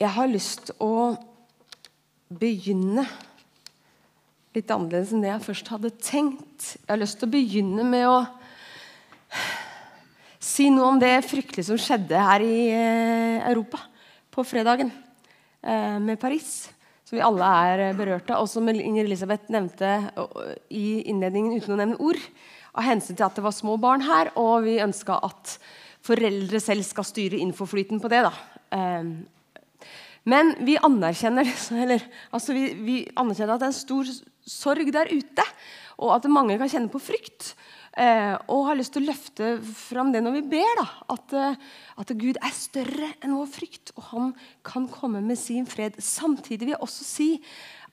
Jeg har lyst å begynne litt annerledes enn det jeg først hadde tenkt. Jeg har lyst til å begynne med å si noe om det fryktelige som skjedde her i eh, Europa på fredagen eh, med Paris. Som vi alle er berørt av, og som Inger Elisabeth nevnte i innledningen uten å nevne ord. Av hensyn til at det var små barn her, og vi ønska at foreldre selv skal styre infoflyten på det. da. Men vi anerkjenner, eller, altså vi, vi anerkjenner at det er en stor sorg der ute, og at mange kan kjenne på frykt. Eh, og har lyst til å løfte fram det når vi ber. Da, at, eh, at, Gud er større enn vår frykt, og han kan komme med sin fred. Samtidig vil jeg også si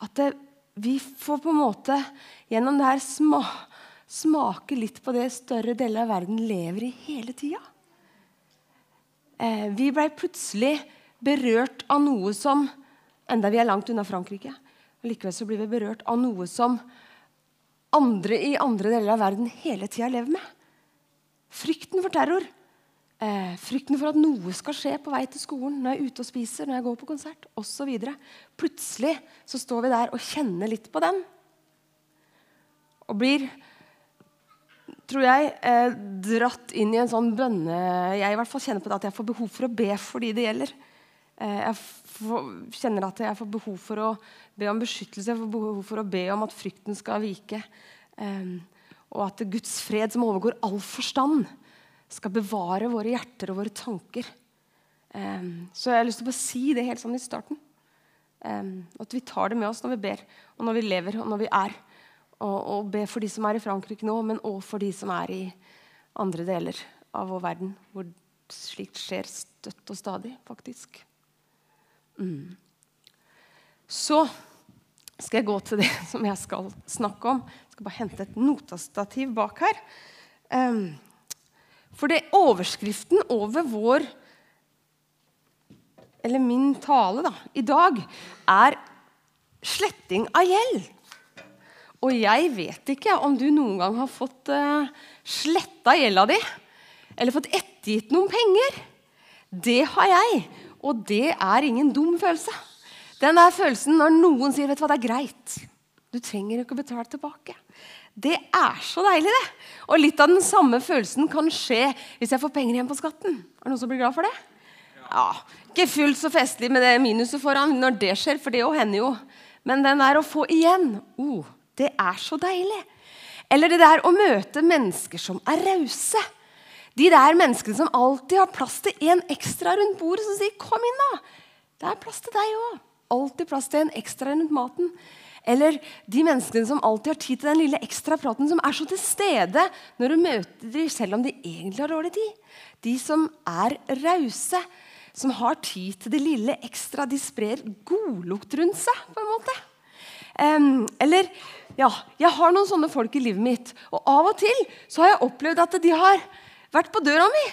at eh, vi får på en måte gjennom det her sma, smake litt på det større deler av verden lever i hele tida. Eh, vi blei plutselig berørt av noe som Enda vi er langt unna Frankrike. Likevel så blir vi berørt av noe som andre i andre deler av verden hele tida lever med. Frykten for terror. Eh, frykten for at noe skal skje på vei til skolen, når jeg er ute og spiser, når jeg går på konsert osv. Plutselig så står vi der og kjenner litt på den. Og blir, tror jeg, eh, dratt inn i en sånn bønne Jeg i hvert fall kjenner på det at jeg får behov for å be for de det gjelder. Eh, jeg får, kjenner at jeg får behov for å be om beskyttelse, jeg får behov for å be om at frykten skal vike. Um, og at Guds fred, som overgår all forstand, skal bevare våre hjerter og våre tanker. Um, så jeg har lyst til å bare si det helt sånn i starten. At vi tar det med oss når vi ber, og når vi lever, og når vi er. Og, og be for de som er i Frankrike nå, men òg for de som er i andre deler av vår verden, hvor slikt skjer støtt og stadig, faktisk. Mm. Så skal jeg gå til det som jeg skal snakke om. Jeg skal bare hente et notastativ bak her. Um, for det er overskriften over vår Eller min tale da, i dag er 'sletting av gjeld'. Og jeg vet ikke om du noen gang har fått uh, sletta gjelda di, eller fått ettergitt noen penger. Det har jeg. Og det er ingen dum følelse. Den der følelsen når noen sier vet du hva, det er greit, du trenger ikke å betale tilbake. Det er så deilig, det. Og litt av den samme følelsen kan skje hvis jeg får penger igjen på skatten. Er det noen som blir glad for det? Ja, Ikke fullt så festlig med det minuset foran når det skjer, for det jo hender jo. Men den der å få igjen, oh, det er så deilig. Eller det der å møte mennesker som er rause. De der menneskene som alltid har plass til en ekstra rundt bordet, som sier 'kom inn, da'. Det er plass til deg òg. Alltid plass til en ekstra rundt maten. Eller de menneskene som alltid har tid til den lille ekstra praten, som er så til stede når du møter dem, selv om de egentlig har dårlig tid. De som er rause, som har tid til det lille ekstra. De sprer godlukt rundt seg, på en måte. Um, eller ja, jeg har noen sånne folk i livet mitt. Og av og til så har jeg opplevd at de har vært på døra mi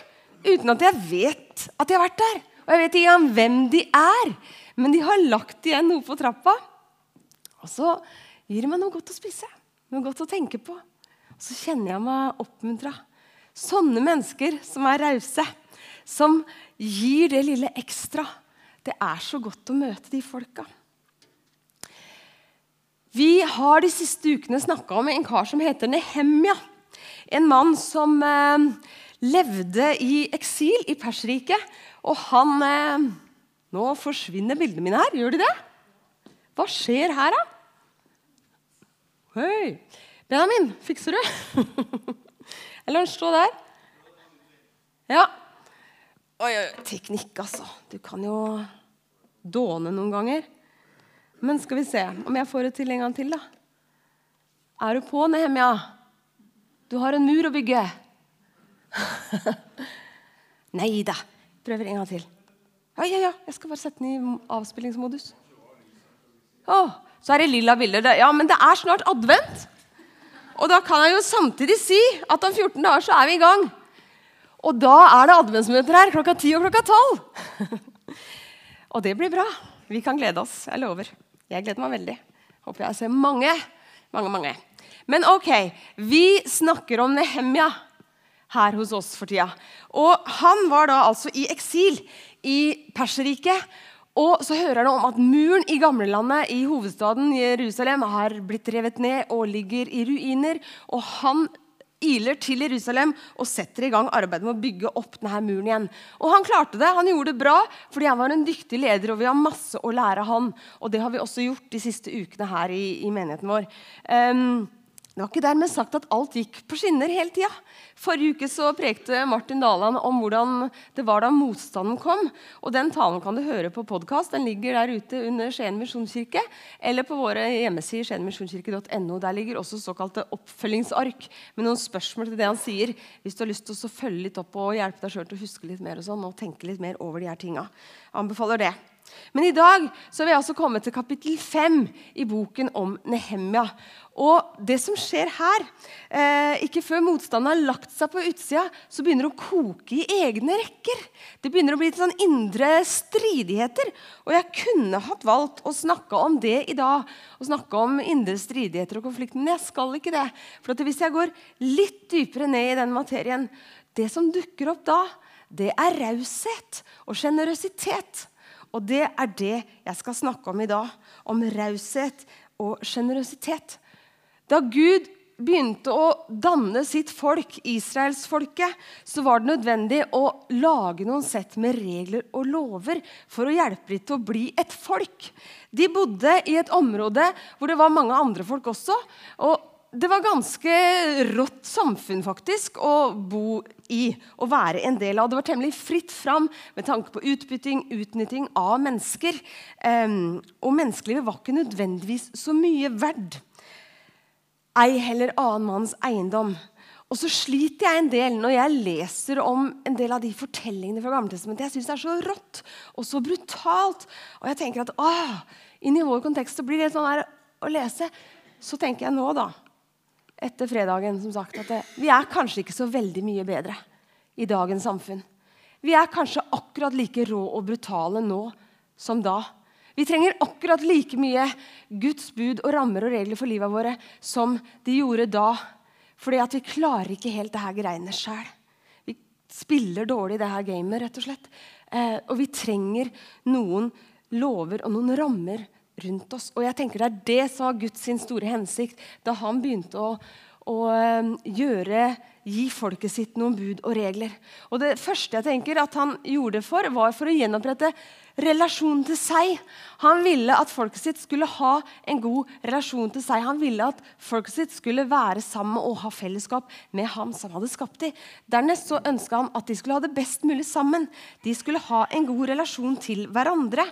uten at jeg vet at de har vært der. Og jeg vet ikke hvem de er, men de har lagt igjen noe på trappa. Og så gir de meg noe godt å spise, noe godt å tenke på. Og så kjenner jeg meg oppmuntra. Sånne mennesker som er rause, som gir det lille ekstra. Det er så godt å møte de folka. Vi har de siste ukene snakka om en kar som heter Nehemja. En mann som eh, levde i eksil i Persriket. Og han eh, Nå forsvinner bildene mine her. Gjør de det? Hva skjer her, da? Hei. Benjamin, fikser du? Eller han står der. Ja. Oi, oi, teknikk, altså. Du kan jo dåne noen ganger. Men skal vi se om jeg får det til en gang til, da. Er du på, Nehemia? Du har en mur å bygge. Nei da. Prøver en gang til. Ja, ja, ja. Jeg skal bare sette den i avspillingsmodus. Å, så er det lilla bilder. Ja, men det er snart advent. Og da kan jeg jo samtidig si at om 14 dager så er vi i gang. Og da er det adventsmøter her klokka 10 og klokka 12. og det blir bra. Vi kan glede oss. Jeg lover. Jeg gleder meg veldig. Håper jeg ser mange. Mange, mange. Men ok, vi snakker om Nehemja her hos oss for tida. Og han var da altså i eksil i Perserriket. Og så hører han om at muren i gamlelandet, i hovedstaden Jerusalem, har blitt revet ned og ligger i ruiner. Og han iler til Jerusalem og setter i gang arbeidet med å bygge opp denne muren igjen. Og han klarte det. Han gjorde det bra fordi han var en dyktig leder, og vi har masse å lære han. Og det har vi også gjort de siste ukene her i, i menigheten vår. Um, det var ikke dermed sagt at alt gikk på skinner hele tida. Forrige uke så prekte Martin Daland om hvordan det var da motstanden kom. og Den talen kan du høre på podkast. Den ligger der ute under Skien misjonskirke. Eller på våre hjemmesider skienmisjonskirke.no. Der ligger også såkalte oppfølgingsark med noen spørsmål til det han sier. Hvis du har lyst til å følge litt opp og hjelpe deg sjøl til å huske litt mer og sånn, og tenke litt mer over de her tinga. Anbefaler det. Men i dag så vil jeg altså komme til kapittel 5 i boken om Nehemja. Og det som skjer her, eh, ikke før motstanden har lagt seg på utsida, så begynner det å koke i egne rekker. Det begynner å bli sånn indre stridigheter. Og jeg kunne hatt valgt å snakke om det i dag. Å snakke om indre stridigheter og konflikten, Men jeg skal ikke det. For hvis jeg går litt dypere ned i den materien Det som dukker opp da, det er raushet og sjenerøsitet. Og det er det jeg skal snakke om i dag. Om raushet og sjenerøsitet. Da Gud begynte å danne sitt folk, israelsfolket, så var det nødvendig å lage noen sett med regler og lover for å hjelpe dem til å bli et folk. De bodde i et område hvor det var mange andre folk også. og det var ganske rått samfunn faktisk å bo i og være en del av. Det var temmelig fritt fram med tanke på utbytting, utnytting av mennesker. Um, og menneskelivet var ikke nødvendigvis så mye verd. Ei heller annen manns eiendom. Og så sliter jeg en del når jeg leser om en del av de fortellingene fra Gammeltestamentet. Jeg syns det er så rått og så brutalt. Og jeg tenker at åh, inn i vår kontekst så blir det sånn her å lese. Så tenker jeg nå, da etter fredagen som sagt, at det, vi er kanskje ikke så veldig mye bedre i dagens samfunn. Vi er kanskje akkurat like rå og brutale nå som da. Vi trenger akkurat like mye Guds bud og rammer og regler for livet våre som de gjorde da. Fordi at vi klarer ikke helt det her greiene sjøl. Vi spiller dårlig det her gamet, rett og slett. Eh, og vi trenger noen lover og noen rammer rundt oss. Og jeg tenker Det er det som var Guds store hensikt da han begynte å, å ehm, gjøre, gi folket sitt noen bud og regler. Og Det første jeg tenker at han gjorde det for, var for å gjenopprette relasjonen til seg. Han ville at folket sitt skulle ha en god relasjon til seg. Han ville at folket sitt skulle være sammen og ha fellesskap med ham som hadde skapt dem. Dernest så ønska han at de skulle ha det best mulig sammen. De skulle ha en god relasjon til hverandre.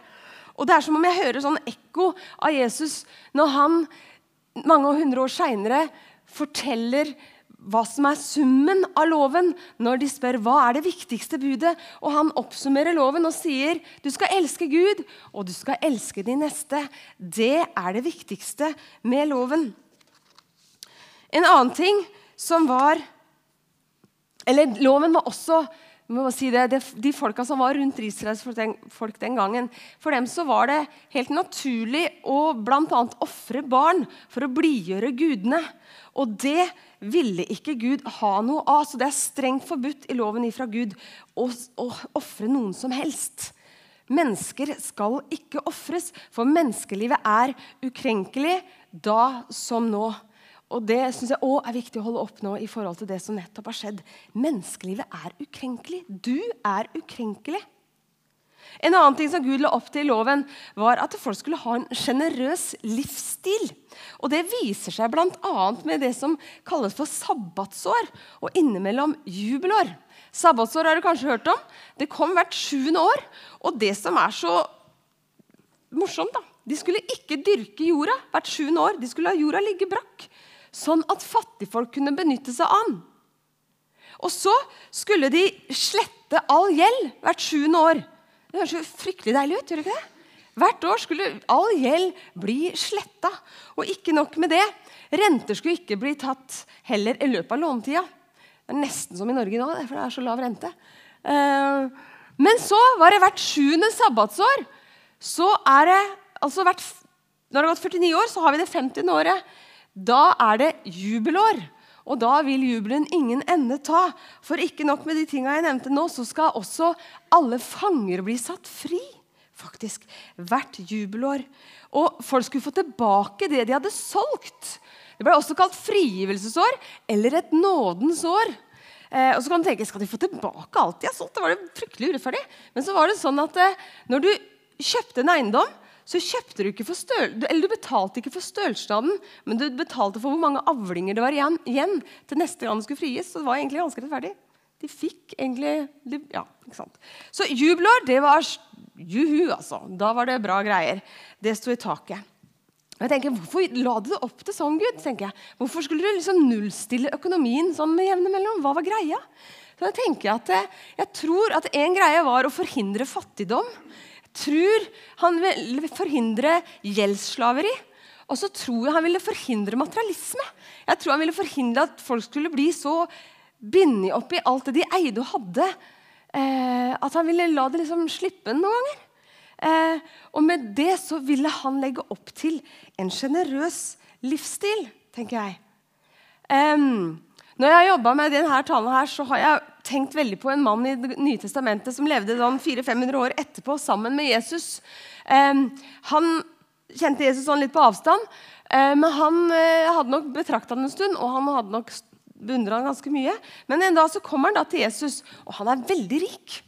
Og Det er som om jeg hører sånn ekko av Jesus når han mange hundre år seinere forteller hva som er summen av loven, når de spør hva er det viktigste budet. Og han oppsummerer loven og sier du skal elske Gud, og du skal elske din neste. Det er det viktigste med loven. En annen ting som var Eller loven var også Si det, de folka som var rundt Israels folk den gangen, for dem så var det helt naturlig å bl.a. ofre barn for å blidgjøre gudene. Og det ville ikke Gud ha noe av. Så det er strengt forbudt i loven ifra Gud å, ofre noen som helst. Mennesker skal ikke ofres, for menneskelivet er ukrenkelig da som nå. Og Det synes jeg også er viktig å holde opp nå i forhold til det som nettopp har skjedd. Menneskelivet er ukrenkelig. Du er ukrenkelig. En annen ting som Gud la opp til i loven, var at folk skulle ha en sjenerøs livsstil. Og Det viser seg bl.a. med det som kalles for sabbatsår, og innimellom jubelår. Sabbatsår har du kanskje hørt om. Det kom hvert sjuende år. Og det som er så morsomt, da De skulle ikke dyrke jorda hvert sjuende år. De skulle la jorda ligge brakk sånn at fattigfolk kunne benytte seg av den. Og så skulle de slette all gjeld hvert sjuende år. Det høres jo fryktelig deilig ut. gjør det ikke det? Hvert år skulle all gjeld bli sletta. Og ikke nok med det. Renter skulle ikke bli tatt heller i løpet av lånetida. Det er nesten som i Norge nå, for det er så lav rente. Eh, men så var det hvert sjuende sabbatsår. Så er det altså hvert, Når det har gått 49 år, så har vi det 50. året. Da er det jubelår. Og da vil jubelen ingen ende ta. For ikke nok med de tinga jeg nevnte nå, så skal også alle fanger bli satt fri. faktisk. Hvert jubelår. Og folk skulle få tilbake det de hadde solgt. Det ble også kalt frigivelsesår eller et nådens år. Eh, og så kan du tenke, Skal de få tilbake alt de har solgt? Det var det fryktelig urettferdig. Men så var det sånn at eh, når du kjøpte en eiendom, så kjøpte du ikke for støl, eller du betalte ikke for stølstaden, men du betalte for hvor mange avlinger det var igjen, igjen til neste gang det skulle fries. Så det var egentlig ganske rettferdig. De fikk egentlig Ja, ikke sant. Så jubelår, det var juhu, altså. Da var det bra greier. Det sto i taket. Og jeg tenker, Hvorfor la du det opp til sånn, Gud? tenker jeg. Hvorfor skulle du liksom nullstille økonomien sånn med jevne mellom? Hva var greia? Så Jeg tenker at eh, jeg tror at en greie var å forhindre fattigdom. Tror han ville forhindre gjeldsslaveri. Og så tror jeg han ville forhindre materialisme. Jeg tror han ville forhindre at folk skulle bli så bindet opp i alt det de eide og hadde, eh, at han ville la det liksom slippe noen ganger. Eh, og med det så ville han legge opp til en sjenerøs livsstil, tenker jeg. Um, når jeg har jobba med denne talen, her, så har jeg tenkt veldig på en mann i Det nye testamentet som levde sånn 400-500 år etterpå sammen med Jesus. Han kjente Jesus sånn litt på avstand, uh, men han uh, hadde nok betrakta ham en stund. og han hadde nok beundra han ganske mye. Men en dag så kommer han da til Jesus, og han er veldig rik.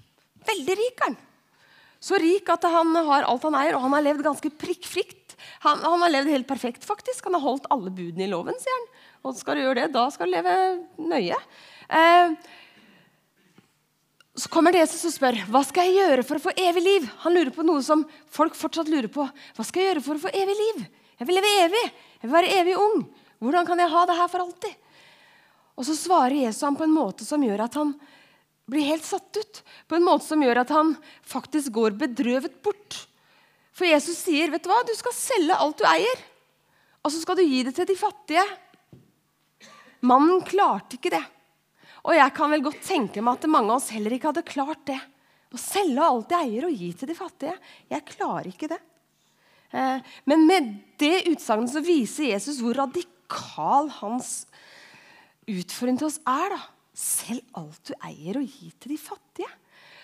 Veldig rik han. Så rik at han har alt han eier, og han har levd ganske prikkfritt. Han, han, har levd helt perfekt, faktisk. Han har holdt alle budene i loven, sier han. Og skal du gjøre det, da skal du leve nøye. Eh, så kommer Jesus og spør hva skal jeg gjøre for å få evig liv. Han lurer på noe som folk fortsatt lurer på. Hva skal jeg gjøre for å få evig liv? Jeg vil leve evig. Jeg vil være evig ung. Hvordan kan jeg ha det her for alltid? Og så svarer Jesus ham på en måte som gjør at han blir helt satt ut på en måte som gjør at han faktisk går bedrøvet bort. For Jesus sier, 'Vet du hva? Du skal selge alt du eier, og så skal du gi det til de fattige.' Mannen klarte ikke det. Og jeg kan vel godt tenke meg at mange av oss heller ikke hadde klart det. Å selge alt jeg eier, og gi til de fattige. Jeg klarer ikke det. Eh, men med det utsagnet så viser Jesus hvor radikal hans utfordring til oss er. da. Selg alt du eier, og gi til de fattige.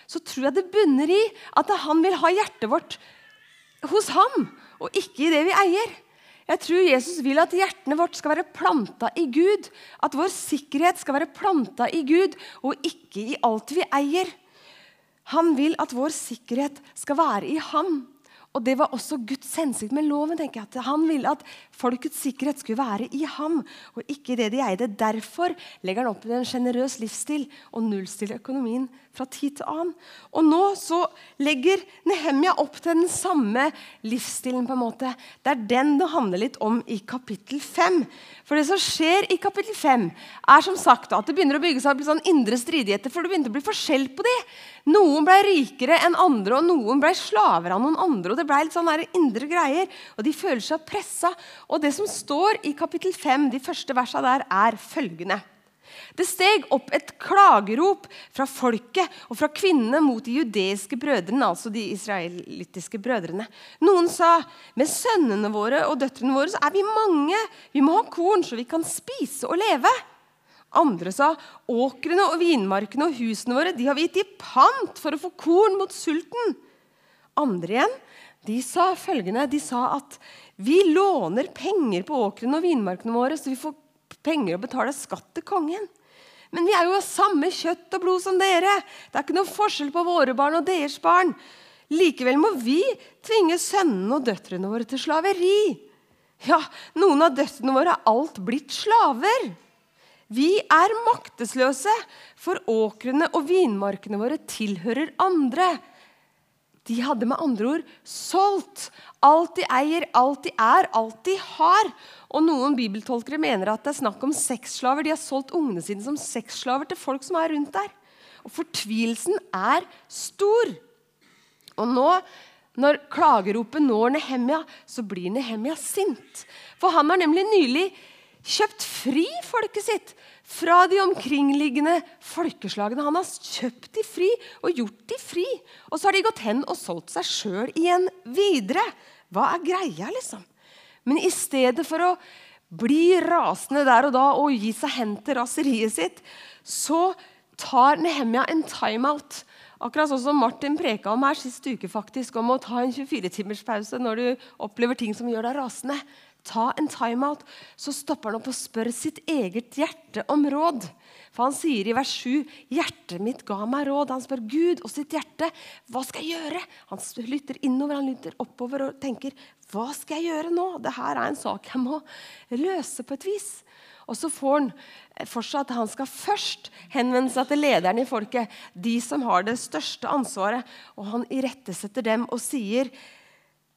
Så tror jeg det bunner i at han vil ha hjertet vårt hos ham, og ikke i det vi eier. Jeg tror Jesus vil at hjertene vårt skal være planta i Gud. At vår sikkerhet skal være planta i Gud, og ikke i alt vi eier. Han vil at vår sikkerhet skal være i ham. Og Det var også Guds hensikt med loven. tenker jeg, Han ville at folkets sikkerhet skulle være i ham, og ikke i det de eide. Derfor legger han opp til en sjenerøs livsstil og nullstiller økonomien fra tid til annen. Og nå så legger Nehemja opp til den samme livsstilen. på en måte. Det er den det handler litt om i kapittel 5. For det som skjer i kapittel 5, er som sagt at det begynner å bygge seg opp sånn indre stridigheter. For det begynte å bli forskjell på de. Noen ble rikere enn andre, og noen ble slaver av noen andre. og Det ble litt sånn indre greier, og de føler seg pressa. Og det som står i kapittel 5, de første versene der, er følgende. Det steg opp et klagerop fra folket og fra kvinnene mot de judeiske brødrene, altså de israelittiske brødrene. Noen sa med sønnene våre og døtrene våre så er vi mange. Vi må ha korn så vi kan spise og leve. Andre sa åkrene og vinmarkene og husene våre de har vi gitt i pant for å få korn mot sulten. Andre igjen de sa følgende, de sa at vi låner penger på åkrene og vinmarkene våre, så vi får penger å betale skatt til kongen. Men vi er jo av samme kjøtt og blod som dere. Det er ikke noe forskjell på våre barn og deres barn. Likevel må vi tvinge sønnene og døtrene våre til slaveri. Ja, noen av døtrene våre er alt blitt slaver. Vi er maktesløse, for åkrene og vinmarkene våre tilhører andre. De hadde med andre ord solgt alt de eier, alt de er, alt de har. Og Noen bibeltolkere mener at det er snakk om sexslaver. De har solgt ungene sine som sexslaver til folk som er rundt der. Og Fortvilelsen er stor. Og nå, når klageropet når Nehemia, så blir Nehemia sint. For han har nemlig nylig kjøpt fri folket sitt fra de omkringliggende folkeslagene. Han har kjøpt de fri og gjort de fri. Og så har de gått hen og solgt seg sjøl igjen videre. Hva er greia, liksom? Men i stedet for å bli rasende der og da og gi seg hen til raseriet sitt, så tar Nehemia en timeout. Akkurat sånn som Martin preka om her sist uke, faktisk, om å ta en 24-timerspause når du opplever ting som gjør deg rasende. Ta en timeout. Så stopper han opp og spør sitt eget hjerte om råd. For han sier i vers 7.: Hjertet mitt ga meg råd. Han spør Gud og sitt hjerte. Hva skal jeg gjøre? Han lytter innover, han lytter oppover og tenker hva skal jeg gjøre nå? Dette er en sak jeg må løse på et vis. Og så får han for seg at han skal først henvende seg til lederne i folket, de som har det største ansvaret. Og han irettesetter dem og sier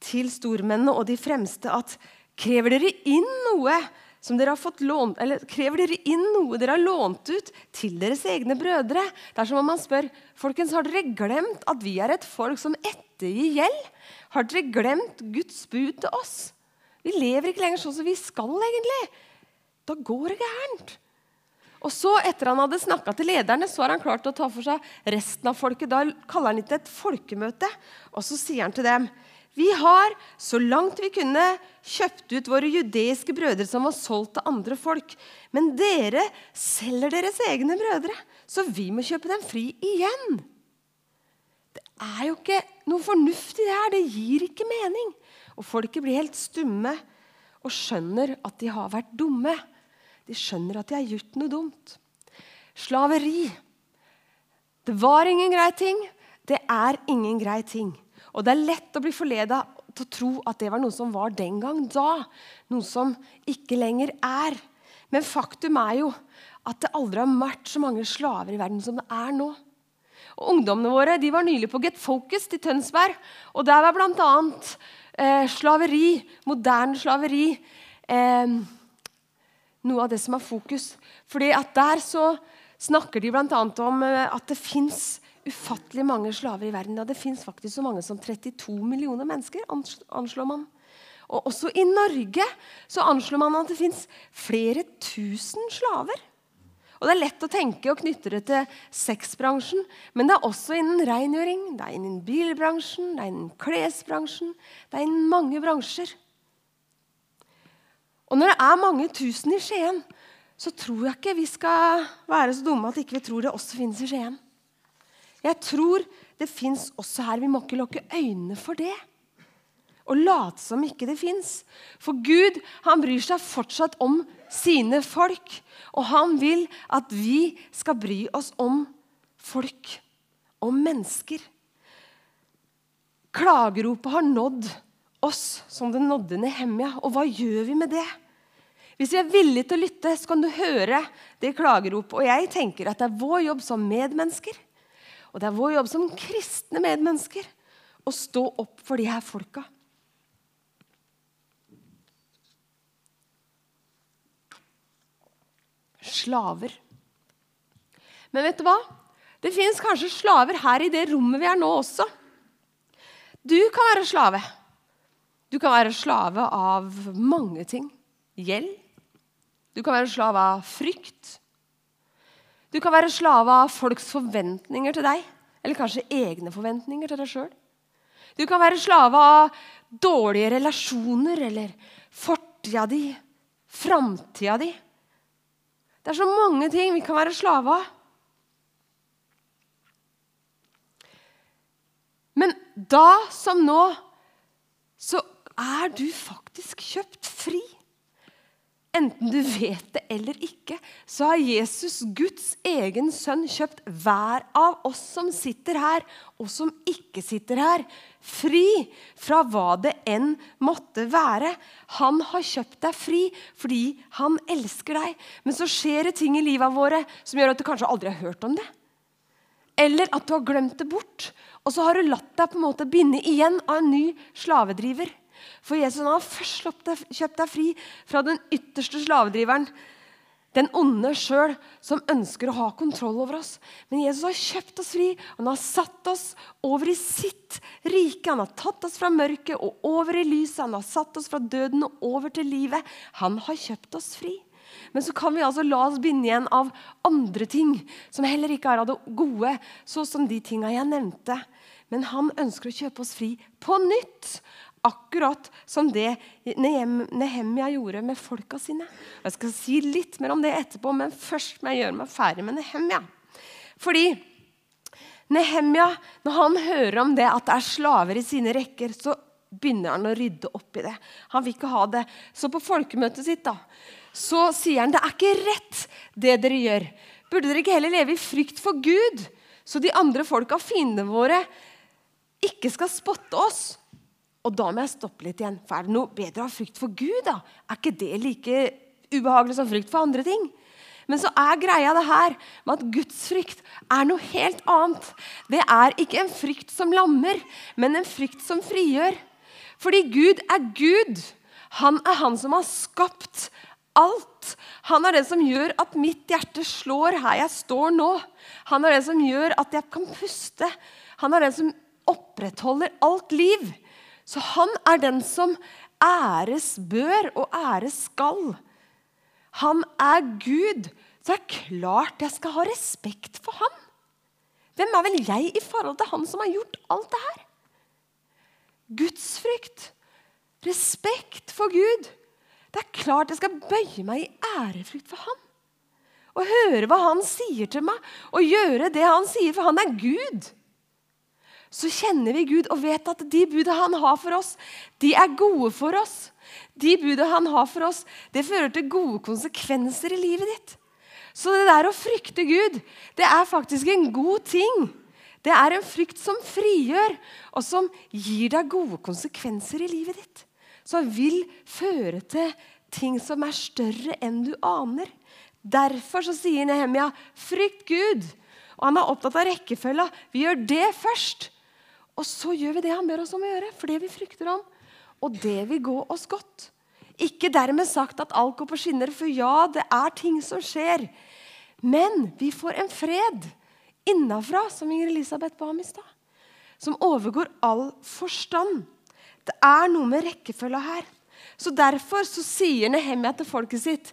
til stormennene og de fremste at krever dere inn noe som dere har fått lånt, eller krever dere inn noe dere har lånt ut til deres egne brødre? Det er som om man spør folkens, har dere glemt at vi er et folk som ettergir gjeld. Har dere glemt Guds bud til oss? Vi lever ikke lenger sånn som vi skal, egentlig. Da går det gærent. Og så, etter han hadde snakka til lederne, så har han klart å ta for seg resten av folket. Da kaller han inn et folkemøte, og så sier han til dem vi har, så langt vi kunne, kjøpt ut våre judeiske brødre som var solgt til andre folk. Men dere selger deres egne brødre, så vi må kjøpe dem fri igjen. Det er jo ikke noe fornuftig det her. Det gir ikke mening. Og folket blir helt stumme og skjønner at de har vært dumme. De skjønner at de har gjort noe dumt. Slaveri. Det var ingen grei ting. Det er ingen grei ting. Og det er lett å bli forleda til å tro at det var noe som var den gang da. Noe som ikke lenger er. Men faktum er jo at det aldri har vært så mange slaver i verden som det er nå. Og Ungdommene våre de var nylig på Get Focused i Tønsberg. og Der var bl.a. Eh, slaveri, moderne slaveri, eh, noe av det som er fokus. Fordi at Der så snakker de bl.a. om eh, at det fins ufattelig mange slaver i verden. Ja, det fins faktisk så mange som 32 millioner mennesker, anslår man. Og også i Norge så anslår man at det fins flere tusen slaver. Og Det er lett å tenke og knytte det til sexbransjen, men det er også innen rengjøring, det er innen bilbransjen, det er innen klesbransjen, det er innen mange bransjer. Og når det er mange tusen i Skien, så tror jeg ikke vi skal være så dumme at ikke vi ikke tror det også finnes i Skien. Jeg tror det fins også her. Vi må ikke lukke øynene for det. Og late som ikke det fins. For Gud han bryr seg fortsatt om sine folk. Og han vil at vi skal bry oss om folk. Om mennesker. Klageropet har nådd oss som det nådde Nehemja. Og hva gjør vi med det? Hvis vi er villige til å lytte, så kan du høre det klageropet. Og jeg tenker at det er vår jobb som medmennesker og det er vår jobb som kristne medmennesker å stå opp for de her folka. Slaver. Men vet du hva? Det fins kanskje slaver her i det rommet vi er nå også. Du kan være slave. Du kan være slave av mange ting. Gjeld. Du kan være slave av frykt. Du kan være slave av folks forventninger til deg, eller kanskje egne forventninger til deg sjøl. Du kan være slave av dårlige relasjoner eller fortida di, framtida di. Det er så mange ting vi kan være slave av. Men da som nå så er du faktisk kjøpt fri. Enten du vet det eller ikke, så har Jesus, Guds egen sønn, kjøpt hver av oss som sitter her, og som ikke sitter her, fri fra hva det enn måtte være. Han har kjøpt deg fri fordi han elsker deg. Men så skjer det ting i livet våre som gjør at du kanskje aldri har hørt om det. Eller at du har glemt det bort. Og så har du latt deg på en måte binde igjen av en ny slavedriver. For Jesus han har først kjøpt deg fri fra den ytterste slavedriveren. Den onde sjøl som ønsker å ha kontroll over oss. Men Jesus har kjøpt oss fri. Han har satt oss over i sitt rike. Han har tatt oss fra mørket og over i lyset. Han har satt oss fra døden og over til livet. Han har kjøpt oss fri. Men så kan vi altså la oss binde igjen av andre ting som heller ikke er av det gode, sånn som de tinga jeg nevnte. Men han ønsker å kjøpe oss fri på nytt. Akkurat som det Nehemia gjorde med folka sine. Jeg skal si litt mer om det etterpå, men først må jeg gjøre meg ferdig med Nehemia. Fordi Nehemja, når han hører om det at det er slaver i sine rekker, så begynner han å rydde opp i det. Han vil ikke ha det. Så på folkemøtet sitt da, så sier han det er ikke rett, det dere gjør. Burde dere ikke heller leve i frykt for Gud, så de andre folka, fiendene våre, ikke skal spotte oss? Og da må jeg stoppe litt igjen. For er det noe bedre å ha frykt for Gud? da? Er ikke det like ubehagelig som frykt for andre ting? Men så er greia det her med at gudsfrykt er noe helt annet. Det er ikke en frykt som lammer, men en frykt som frigjør. Fordi Gud er Gud. Han er han som har skapt alt. Han er det som gjør at mitt hjerte slår her jeg står nå. Han er det som gjør at jeg kan puste. Han er den som opprettholder alt liv. Så han er den som æres bør og æres skal. Han er Gud. Så det er klart jeg skal ha respekt for han. Hvem er vel jeg i forhold til han som har gjort alt det her? Gudsfrykt. Respekt for Gud. Det er klart jeg skal bøye meg i ærefrykt for han. Og høre hva han sier til meg, og gjøre det han sier, for han er Gud. Så kjenner vi Gud og vet at de buda han har for oss, de er gode for oss. De buda han har for oss, det fører til gode konsekvenser i livet ditt. Så det der å frykte Gud, det er faktisk en god ting. Det er en frykt som frigjør, og som gir deg gode konsekvenser i livet ditt. Som vil føre til ting som er større enn du aner. Derfor så sier Nehemia, 'Frykt Gud'. Og han er opptatt av rekkefølga. Vi gjør det først. Og så gjør vi det han ber oss om å gjøre, for det vi frykter om og det vil gå oss godt. Ikke dermed sagt at alt går på skinner, for ja, det er ting som skjer. Men vi får en fred innafra, som Inger Elisabeth ba om i stad, som overgår all forstand. Det er noe med rekkefølga her. Så Derfor så sier Nehemia til folket sitt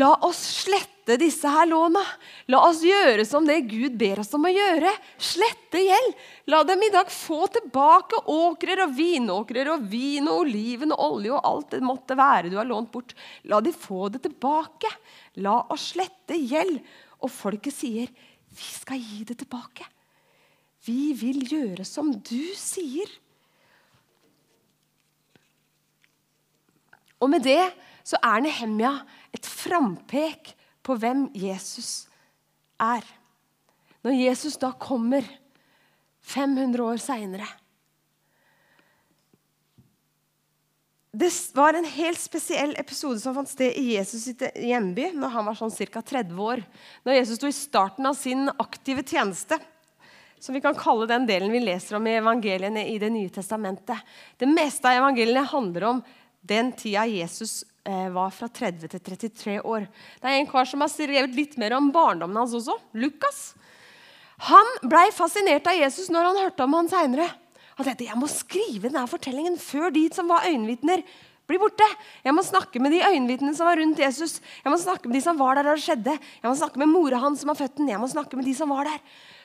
La oss slette disse her låna. La oss gjøre som det Gud ber oss om å gjøre. Slette gjeld. La dem i dag få tilbake åkrer og vinåkrer og vin og oliven og olje og alt det måtte være du har lånt bort. La de få det tilbake. La oss slette gjeld. Og folket sier, 'Vi skal gi det tilbake'. Vi vil gjøre som du sier. Og med det så er Nehemja et frampek på hvem Jesus er. Når Jesus da kommer 500 år seinere Det var en helt spesiell episode som fant sted i Jesus sitt hjemby når han var sånn ca. 30 år. Når Jesus sto i starten av sin aktive tjeneste. Som vi kan kalle den delen vi leser om i evangeliene i Det nye testamentet. Det meste av evangeliene handler om den tida Jesus Eh, var fra 30 til 33 år. Det er en kar som har skrevet litt mer om barndommen hans også. Lukas. Han blei fascinert av Jesus når han hørte om han seinere. Han tenkte jeg må skrive denne fortellingen før de som var øyenvitner, blir borte. Jeg må snakke med de øyenvitnene som var rundt Jesus. Jeg må snakke med de som var der da det skjedde. Jeg må snakke med mora hans som har født den. Jeg må snakke med de som var der.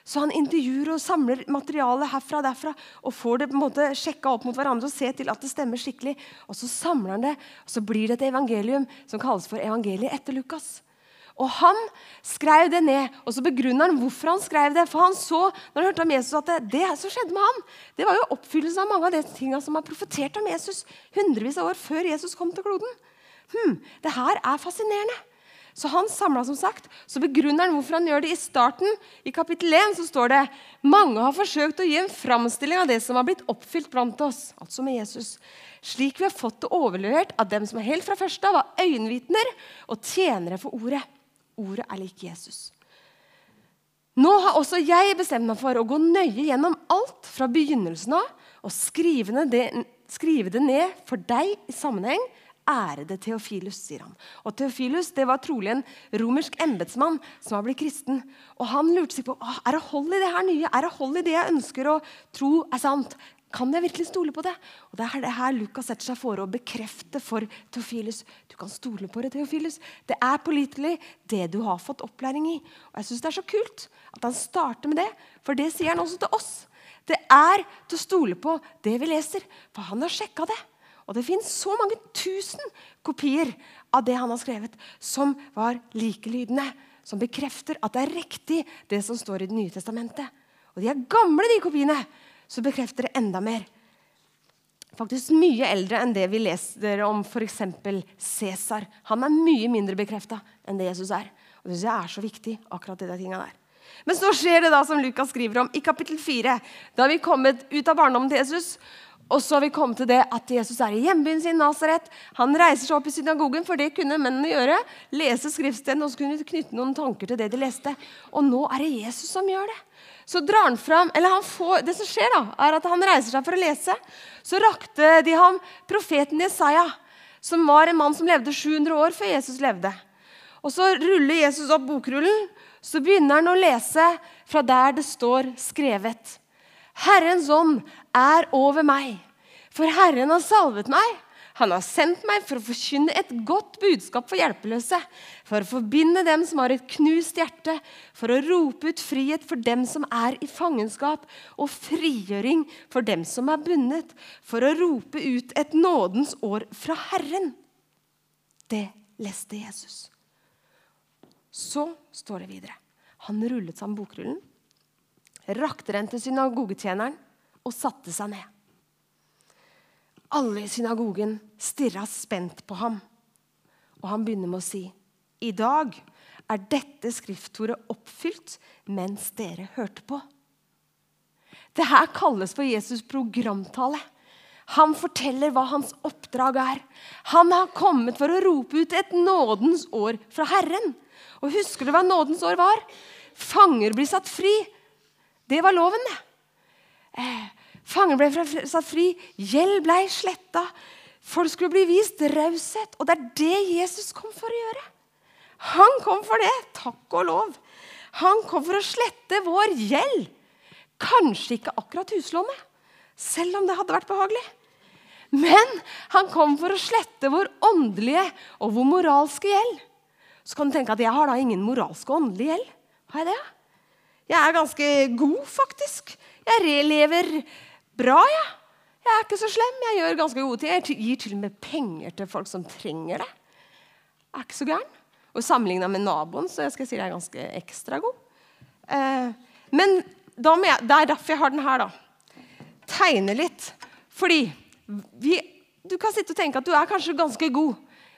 Så han intervjuer og samler materiale herfra og derfra og får det på en måte sjekka opp mot hverandre og se til at det stemmer skikkelig. Og så samler han det, og så blir det et evangelium som kalles for evangeliet etter Lukas. Og Han skrev det ned, og så begrunner han hvorfor han skrev det. For han så når han hørte om Jesus, at det, det som skjedde med han, det var jo oppfyllelse av mange av de tingene som er profetert om Jesus hundrevis av år før Jesus kom til kloden. Hm, det her er fascinerende. Så han samla som sagt, så begrunner han hvorfor han gjør det. I starten i kapittel 1 så står det mange har forsøkt å gi en framstilling av det som har blitt oppfylt blant oss, altså med Jesus. Slik vi har fått det overlevert av dem som er helt fra første av var øyenvitner og tjenere for ordet. Ordet er lik Jesus. Nå har også jeg bestemt meg for å gå nøye gjennom alt fra begynnelsen av og skrive det, skrive det ned for deg i sammenheng ærede Theofilus, sier han. Og Theofilus det var trolig en romersk embetsmann som var blitt kristen. Og Han lurte seg på er det hold i det her nye, er det hold i det jeg ønsker å tro er sant. Kan jeg virkelig stole på det? Og Det er det her Lukas setter seg for å bekrefte for Theofilus. Du kan stole på det, Theofilus. Det er pålitelig, det du har fått opplæring i. Og jeg synes Det er så kult at han starter med det, for det sier han også til oss. Det er til å stole på det vi leser, for han har sjekka det. Og det fins så mange tusen kopier av det han har skrevet, som var likelydende. Som bekrefter at det er riktig, det som står i Det nye testamentet. og de er gamle, de kopiene, så bekrefter det enda mer. Faktisk mye eldre enn det vi leser om f.eks. Cæsar. Han er mye mindre bekrefta enn det Jesus er. Og Det synes jeg er så viktig. akkurat det der der. Men så skjer det da som Lukas skriver om i kapittel 4. Da har vi kommet ut av barndommen til Jesus. Og så har vi kommet til det at Jesus er i hjembyen sin, Nasaret. Han reiser seg opp i synagogen, for det kunne mennene gjøre. Lese skriftstedene og så kunne de knytte noen tanker til det de leste. Og nå er det Jesus som gjør det. Så drar han fram, eller han får, Det som skjer, da, er at han reiser seg for å lese. Så rakte de ham profeten Jesaja, som var en mann som levde 700 år før Jesus levde. Og Så ruller Jesus opp bokrullen, så begynner han å lese fra der det står skrevet. Herrens ånd er over meg, for Herren har salvet meg. Han har sendt meg for å forkynne et godt budskap for hjelpeløse, for å forbinde dem som har et knust hjerte, for å rope ut frihet for dem som er i fangenskap, og frigjøring for dem som er bundet, for å rope ut et nådens år fra Herren. Det leste Jesus. Så står det videre. Han rullet sammen bokrullen, rakte den til synagogetjeneren og satte seg ned. Alle i synagogen stirra spent på ham, og han begynner med å si, I dag er dette skriftordet oppfylt mens dere hørte på. Det her kalles for Jesus' programtale. Han forteller hva hans oppdrag er. Han har kommet for å rope ut et nådens år fra Herren. Og Husker du hva nådens år var? Fanger blir satt fri. Det var loven, det. Fanger ble satt fri, gjeld ble sletta. Folk skulle bli vist raushet. Og det er det Jesus kom for å gjøre. Han kom for det, takk og lov. Han kom for å slette vår gjeld. Kanskje ikke akkurat huslånet, selv om det hadde vært behagelig. Men han kom for å slette vår åndelige og vår moralske gjeld. Så kan du tenke at jeg har da ingen moralsk og åndelig gjeld. Har jeg det? Jeg er ganske god, faktisk. Jeg lever bra, jeg. Ja. Jeg er ikke så slem. Jeg gjør ganske gode ting. Jeg gir til og med penger til folk som trenger det. Jeg er ikke så gæren. Og Sammenligna med naboen så jeg skal si jeg er ganske ekstra god. Eh, men jeg, det er derfor jeg har den her. da. Tegne litt. Fordi vi, du kan sitte og tenke at du er kanskje ganske god.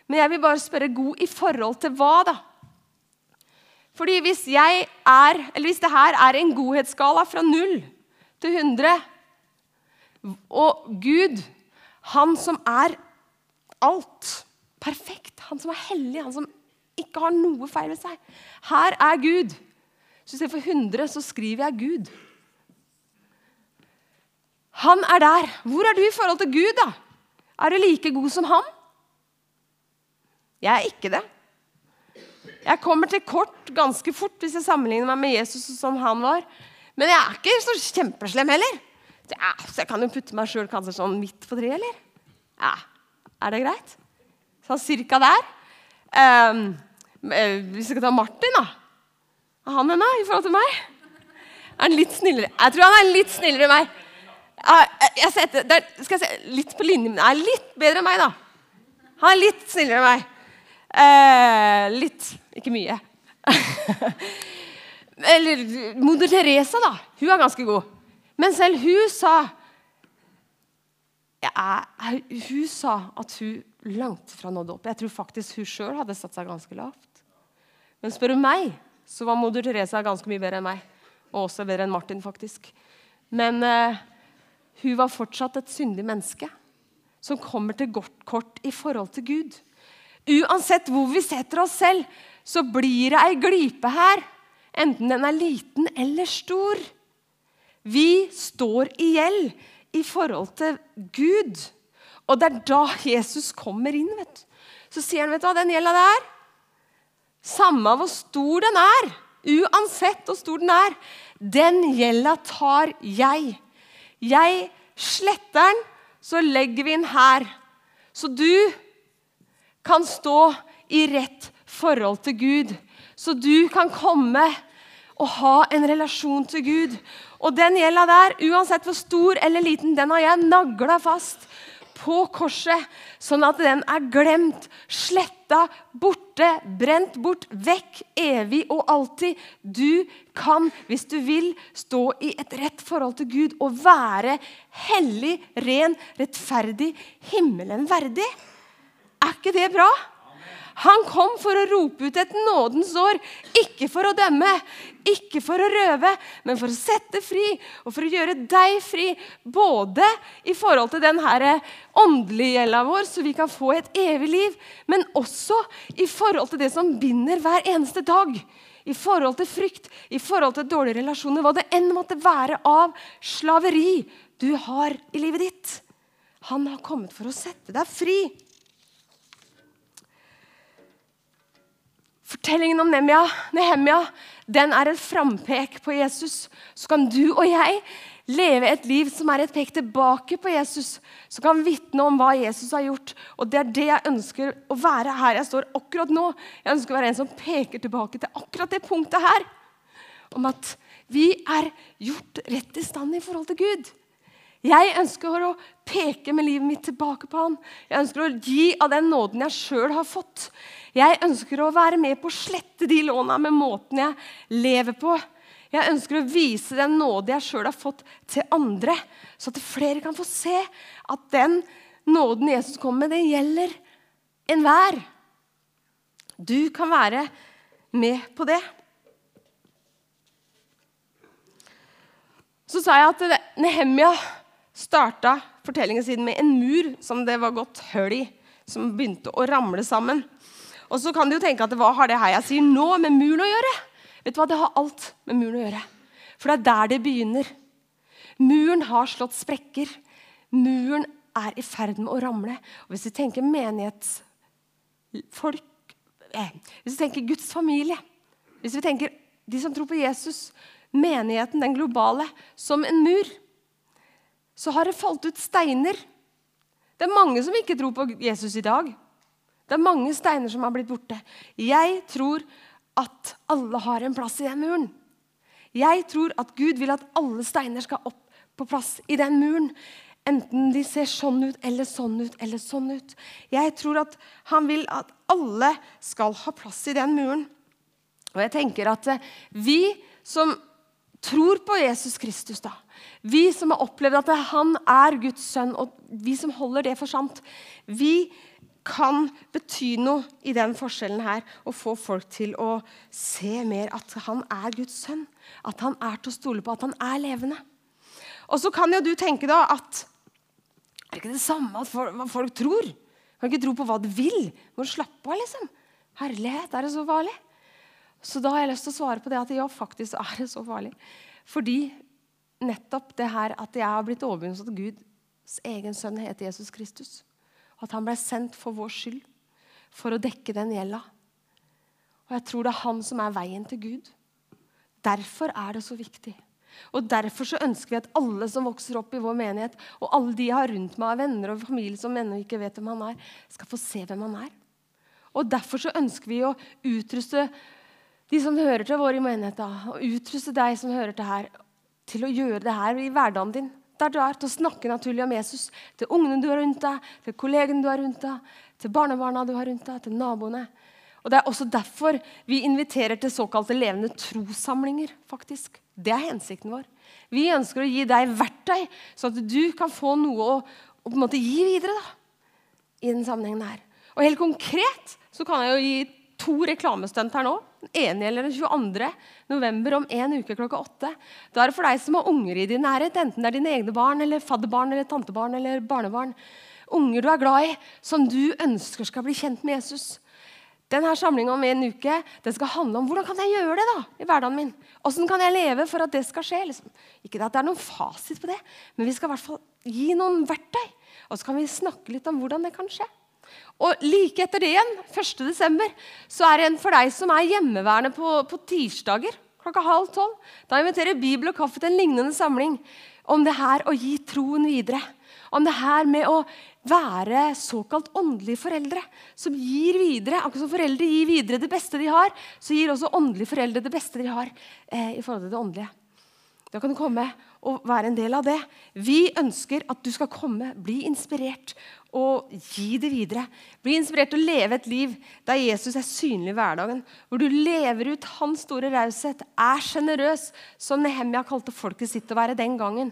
Men jeg vil bare spørre god i forhold til hva, da? Fordi hvis jeg er, eller hvis det her er en godhetsskala fra 0 til 100 Og Gud, han som er alt, perfekt, han som er hellig, han som ikke har noe feil ved seg Her er Gud. Så istedenfor stedet for 100 så skriver jeg Gud. Han er der. Hvor er du i forhold til Gud, da? Er du like god som han? Jeg er ikke det. Jeg kommer til kort ganske fort hvis jeg sammenligner meg med Jesus som han var. Men jeg er ikke så kjempeslem heller. Ja, så jeg kan jo putte meg sjøl kanskje sånn midt på treet, eller? Ja, Er det greit? Sånn cirka der. Um, hvis vi skal ta Martin, da. Er han henne i forhold til meg? Er han litt snillere? Jeg tror han er litt snillere enn meg. Jeg setter, der, skal jeg se, litt på linje, med er litt bedre enn meg, da. Han er litt snillere enn meg. Uh, litt. Ikke mye. Eller moder Teresa, da. Hun er ganske god. Men selv hun sa ja, Hun sa at hun langt fra nådde opp. Jeg tror faktisk hun sjøl hadde satt seg ganske lavt. Men spør du meg, så var moder Teresa ganske mye bedre enn meg. Og også bedre enn Martin, faktisk. Men uh, hun var fortsatt et syndig menneske som kommer til godt kort i forhold til Gud. Uansett hvor vi setter oss selv, så blir det ei glipe her. Enten den er liten eller stor. Vi står i gjeld i forhold til Gud. Og det er da Jesus kommer inn. vet du. Så sier han, vet du hva, den gjelda der Samme hvor stor den er, uansett hvor stor den er, den gjelda tar jeg. Jeg sletter den, så legger vi den her. Så du kan stå i rett forhold til Gud. Så du kan komme og ha en relasjon til Gud. Og den gjelda der, uansett hvor stor eller liten, den har jeg nagla fast på korset, sånn at den er glemt, sletta, borte, brent bort, vekk, evig og alltid. Du kan, hvis du vil, stå i et rett forhold til Gud og være hellig, ren, rettferdig, himmelen verdig. Er ikke det bra? Han kom for å rope ut et nådens år, ikke for å dømme, ikke for å røve, men for å sette fri og for å gjøre deg fri. Både i forhold til den åndelige gjelda vår, så vi kan få et evig liv, men også i forhold til det som binder hver eneste dag. I forhold til frykt, i forhold til dårlige relasjoner, hva det enn måtte være av slaveri du har i livet ditt. Han har kommet for å sette deg fri. Fortellingen om Nehemia, Nehemia den er et frampek på Jesus. Så kan du og jeg leve et liv som er et pek tilbake på Jesus. Som kan vitne om hva Jesus har gjort. Og det er det jeg ønsker å være her jeg står akkurat nå. Jeg ønsker å være en som peker tilbake til akkurat det punktet her. Om at vi er gjort rett i stand i forhold til Gud. Jeg ønsker å peke med livet mitt tilbake på han. Jeg ønsker å gi av den nåden jeg sjøl har fått. Jeg ønsker å være med på å slette de låna med måten jeg lever på. Jeg ønsker å vise den nåde jeg sjøl har fått, til andre, så at flere kan få se at den nåden Jesus kommer med, den gjelder enhver. Du kan være med på det. Så sa jeg at Nehemia starta fortellingen sin med en mur som det var gått hull i, som begynte å ramle sammen. Og så kan du jo tenke at hva har det her jeg sier nå, med muren å gjøre? Vet du hva, Det har alt med muren å gjøre. For det er der det begynner. Muren har slått sprekker. Muren er i ferd med å ramle. Og Hvis vi tenker menighetsfolk eh, Hvis vi tenker Guds familie Hvis vi tenker de som tror på Jesus, menigheten, den globale, som en mur så har det falt ut steiner. Det er mange som ikke tror på Jesus i dag. Det er mange steiner som har blitt borte. Jeg tror at alle har en plass i den muren. Jeg tror at Gud vil at alle steiner skal opp på plass i den muren. Enten de ser sånn ut eller sånn ut eller sånn ut. Jeg tror at han vil at alle skal ha plass i den muren. Og jeg tenker at eh, vi som tror på Jesus Kristus, da, vi som har opplevd at han er Guds sønn, og vi som holder det for sant, vi kan bety noe i den forskjellen her og få folk til å se mer at han er Guds sønn. At han er til å stole på, at han er levende. Og så kan jo du tenke da at er det ikke det samme at folk, hva folk tror? Kan ikke tro på hva de vil. Må slappe av, liksom. Herlighet, er det så farlig? Så da har jeg lyst til å svare på det at ja, faktisk er det så farlig. Fordi nettopp det her at jeg har blitt overbevist om at Guds egen sønn heter Jesus Kristus. At han ble sendt for vår skyld, for å dekke den gjelda. Og jeg tror det er han som er veien til Gud. Derfor er det så viktig. Og Derfor så ønsker vi at alle som vokser opp i vår menighet, og alle de jeg har rundt meg av venner og familie som ennå ikke vet hvem han er, skal få se hvem han er. Og Derfor så ønsker vi å utruste de som hører til vår menigheten, og utruste deg som hører til her, til å gjøre det her i hverdagen din. Der du er, til å snakke naturlig om Jesus. Til ungene du har rundt deg, til kollegene du har rundt deg, til barnebarna du har rundt deg, til naboene. Og Det er også derfor vi inviterer til såkalte levende trossamlinger. faktisk. Det er hensikten vår. Vi ønsker å gi deg verktøy, sånn at du kan få noe å, å gi videre. da, i den sammenhengen her. Og Helt konkret så kan jeg jo gi to reklamestunt her nå. Den ene gjelder den 22. november om en uke klokka åtte. Da er det for deg som har unger i din nærhet, enten det er dine egne barn, eller fadderbarn, eller tantebarn eller barnebarn. Unger du er glad i, som du ønsker skal bli kjent med Jesus. Denne samlinga om en uke den skal handle om hvordan kan jeg gjøre det da, i hverdagen min. Hvordan kan jeg leve for at det skal skje? Liksom. Ikke at det er noen fasit på det, men vi skal i hvert fall gi noen verktøy. Og så kan vi snakke litt om hvordan det kan skje. Og like etter det igjen, 1.12., så er det en for deg som er hjemmeværende på, på tirsdager klokka halv tolv. Da inviterer Bibel og kaffe til en lignende samling om det her å gi troen videre. Om det her med å være såkalt åndelige foreldre som gir videre. Akkurat som foreldre gir videre det beste de har, så gir også åndelige foreldre det beste de har eh, i forhold til det åndelige. Da kan du komme å være en del av det. Vi ønsker at du skal komme, bli inspirert og gi det videre. Bli inspirert til å leve et liv der Jesus er synlig i hverdagen. Hvor du lever ut hans store raushet, er sjenerøs, som Nehemia kalte folket sitt å være den gangen.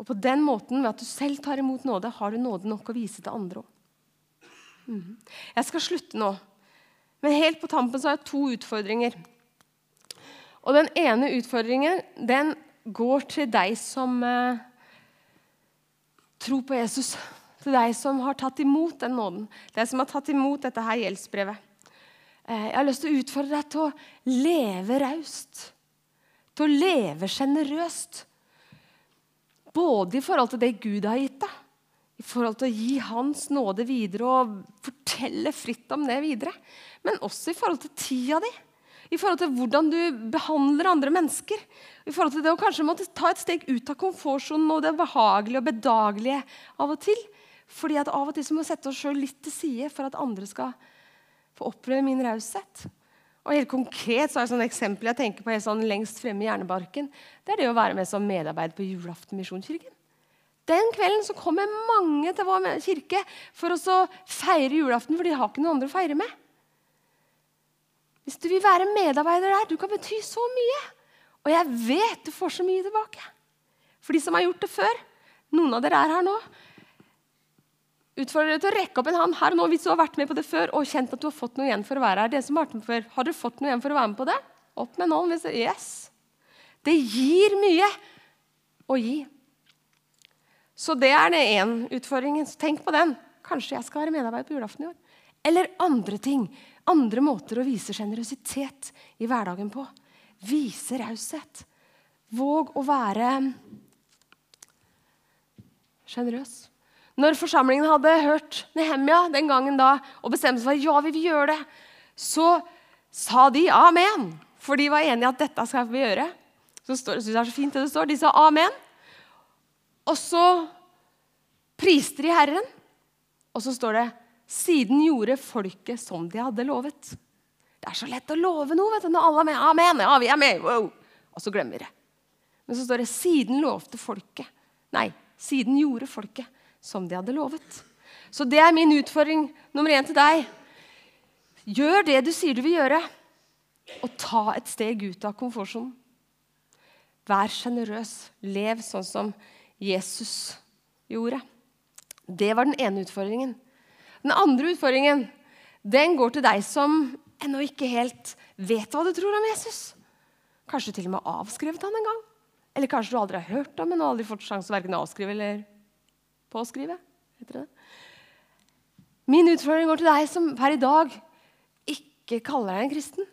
Og på den måten, ved at du selv tar imot nåde, har du nåde nok å vise til andre òg. Mhm. Jeg skal slutte nå. Men helt på tampen så har jeg to utfordringer. Og den ene utfordringen den går til deg som eh, tror på Jesus. Til deg som har tatt imot den nåden. Deg som har tatt imot dette her gjeldsbrevet. Eh, jeg har lyst til å utfordre deg til å leve raust. Til å leve sjenerøst. Både i forhold til det Gud har gitt deg, i forhold til å gi Hans nåde videre og fortelle fritt om det videre. Men også i forhold til tida di. I forhold til hvordan du behandler andre mennesker. I forhold til det å kanskje måtte ta et steg ut av komfortsonen og det behagelige og bedagelige av og til. Fordi at av og til så må vi sette oss sjøl litt til side for at andre skal få oppleve min raushet. Og helt konkret så er det sånn eksempel jeg tenker på helt sånn lengst fremme i hjernebarken. Det er det å være med som medarbeider på julaften Misjonskirken. Den kvelden så kommer mange til vår kirke for å feire julaften, for de har ikke noen andre å feire med. Hvis du vil være medarbeider der, du kan bety så mye. Og jeg vet du får så mye tilbake. For de som har gjort det før, noen av dere er her nå, utfordrer dere til å rekke opp en hånd her nå hvis du har vært med på det før og kjent at du har fått noe igjen for å være her. Det som har vært med før, Har dere fått noe igjen for å være med på det? Opp med en hånd. Yes. Det gir mye å gi. Så det er det én utfordringen. Så tenk på den. Kanskje jeg skal være medarbeider på julaften i år. Eller andre ting. Andre måter å vise sjenerøsitet i hverdagen på. Vise raushet. Våg å være sjenerøs. Når forsamlingen hadde hørt Nehemia den gangen da, og bestemte seg for ja, vi vil gjøre det, så sa de amen. For de var enige at dette skal vi gjøre. Så står, det er så fint det det står. De sa amen. Og så priste de Herren, og så står det siden gjorde folket som de hadde lovet. Det er så lett å love noe vet du, når alle er med. Amen, ja, vi er med. Wow. Og så glemmer vi det. Men så står det siden lovte folket. Nei, siden gjorde folket som de hadde lovet. Så det er min utfordring nummer én til deg. Gjør det du sier du vil gjøre, og ta et steg ut av komfortsonen. Vær sjenerøs. Lev sånn som Jesus gjorde. Det var den ene utfordringen. Den andre utfordringen den går til deg som ennå ikke helt vet hva du tror om Jesus. Kanskje du til og med har avskrevet han en gang. Eller kanskje du aldri har hørt om ham og aldri fått sjanse å verken avskrive eller påskrive. Heter det. Min utfordring går til deg som per i dag ikke kaller deg en kristen.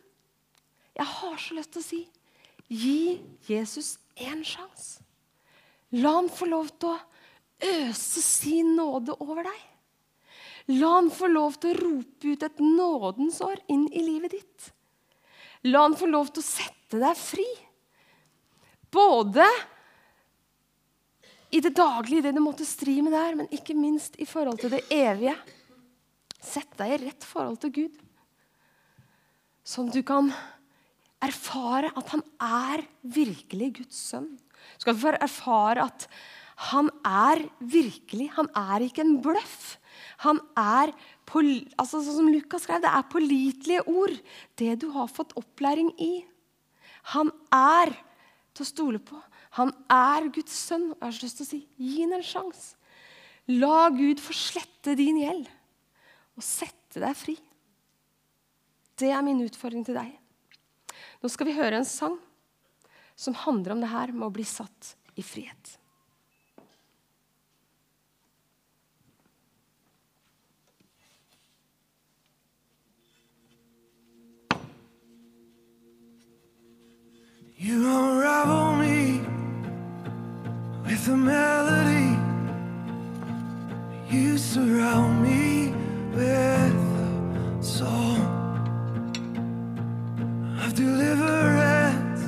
Jeg har så lyst til å si gi Jesus én sjanse. La han få lov til å øse sin nåde over deg. La han få lov til å rope ut et nådens år inn i livet ditt. La han få lov til å sette deg fri. Både i det daglige, det du måtte stri med der, men ikke minst i forhold til det evige. Sett deg i rett forhold til Gud, sånn du kan erfare at han er virkelig Guds sønn. Du skal få erfare at han er virkelig. Han er ikke en bløff. Han er altså Sånn som Lukas skrev, det er pålitelige ord. Det du har fått opplæring i. Han er til å stole på. Han er Guds sønn. Jeg har så lyst til å si gi ham en sjanse. La Gud få slette din gjeld og sette deg fri. Det er min utfordring til deg. Nå skal vi høre en sang som handler om det her med å bli satt i frihet. You unravel me with a melody. You surround me with a song of deliverance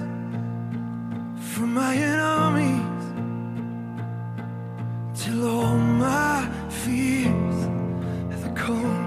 from my enemies till all my fears have gone.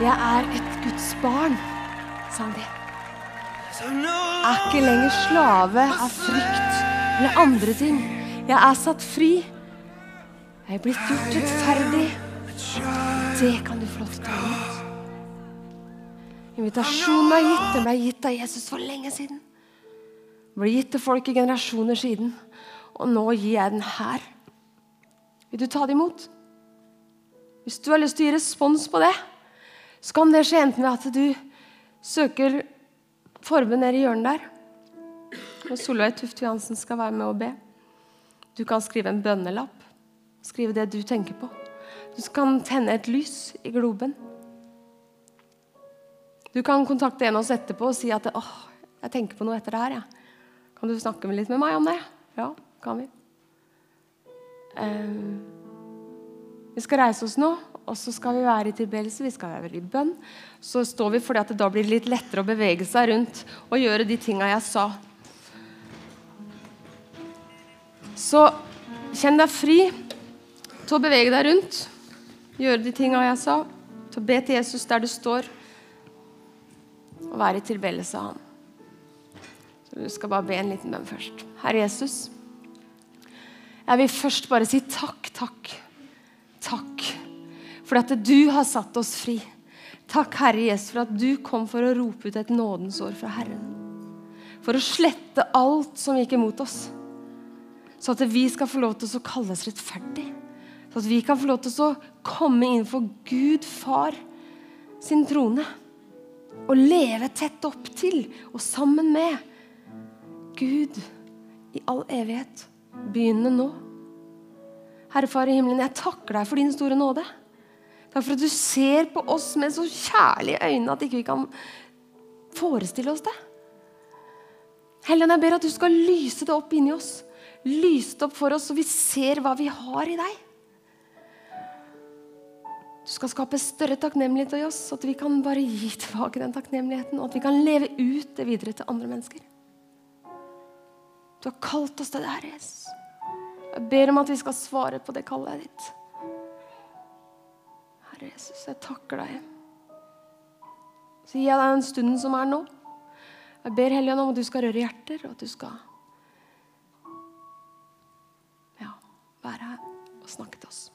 Jeg er et Guds barn, sang de. No Er ikke lenger slave av frykt eller andre ting. Jeg er satt fri. Jeg er blitt gjort rettferdig. Det kan du få lov til å ta imot. Invitasjonen er gitt. Den ble gitt av Jesus for lenge siden. Den ble gitt til folk i generasjoner siden. Og nå gir jeg den her. Vil du ta det imot? Hvis du har lyst til å gi respons på det, så kan det skje enten ved at du søker formen nede i hjørnet der. Og Solveig Tufte Johansen skal være med og be. Du kan skrive en bønnelapp. Skrive det du tenker på. Du kan tenne et lys i globen. Du kan kontakte en av oss etterpå og si at åh, jeg tenker på noe etter det her. Ja. Kan du snakke litt med meg om det? Ja, kan vi. Ehm, vi skal reise oss nå, og så skal vi være i tilbedelse. Vi skal være i bønn. Så står vi fordi at det da blir litt lettere å bevege seg rundt og gjøre de tinga jeg sa. Så kjenn deg fri til å bevege deg rundt, gjøre de tinga jeg sa, til å be til Jesus der du står, og være i tilbedelse av Han. Så Du skal bare be en liten bønn først. Herre Jesus, jeg vil først bare si takk, takk, takk for at du har satt oss fri. Takk, Herre Jesus, for at du kom for å rope ut et nådens år fra Herren. For å slette alt som gikk imot oss så at vi skal få lov til å kalles rettferdig. Så at vi kan få lov til å komme inn for Gud far sin trone. Og leve tett opp til og sammen med Gud i all evighet. Begynne nå. Herre Far i himmelen, jeg takker deg for din store nåde. Takk for at du ser på oss med så kjærlige øyne at ikke vi kan forestille oss det. Helligånd, jeg ber at du skal lyse det opp inni oss lyst opp for oss, så vi ser hva vi har i deg. Du skal skape større takknemlighet i oss, så at vi kan bare gi tilbake den takknemligheten, og at vi kan leve ut det videre til andre mennesker. Du har kalt oss til det, Herre Jesus. Jeg ber om at vi skal svare på det kallet ditt. Herre Jesus, jeg takker deg. Så gir jeg deg den stunden som er nå. Jeg ber Helligånd om at du skal røre hjerter, og at du skal være her og snakke til oss.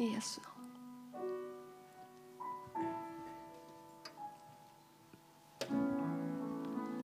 I Jesu navn.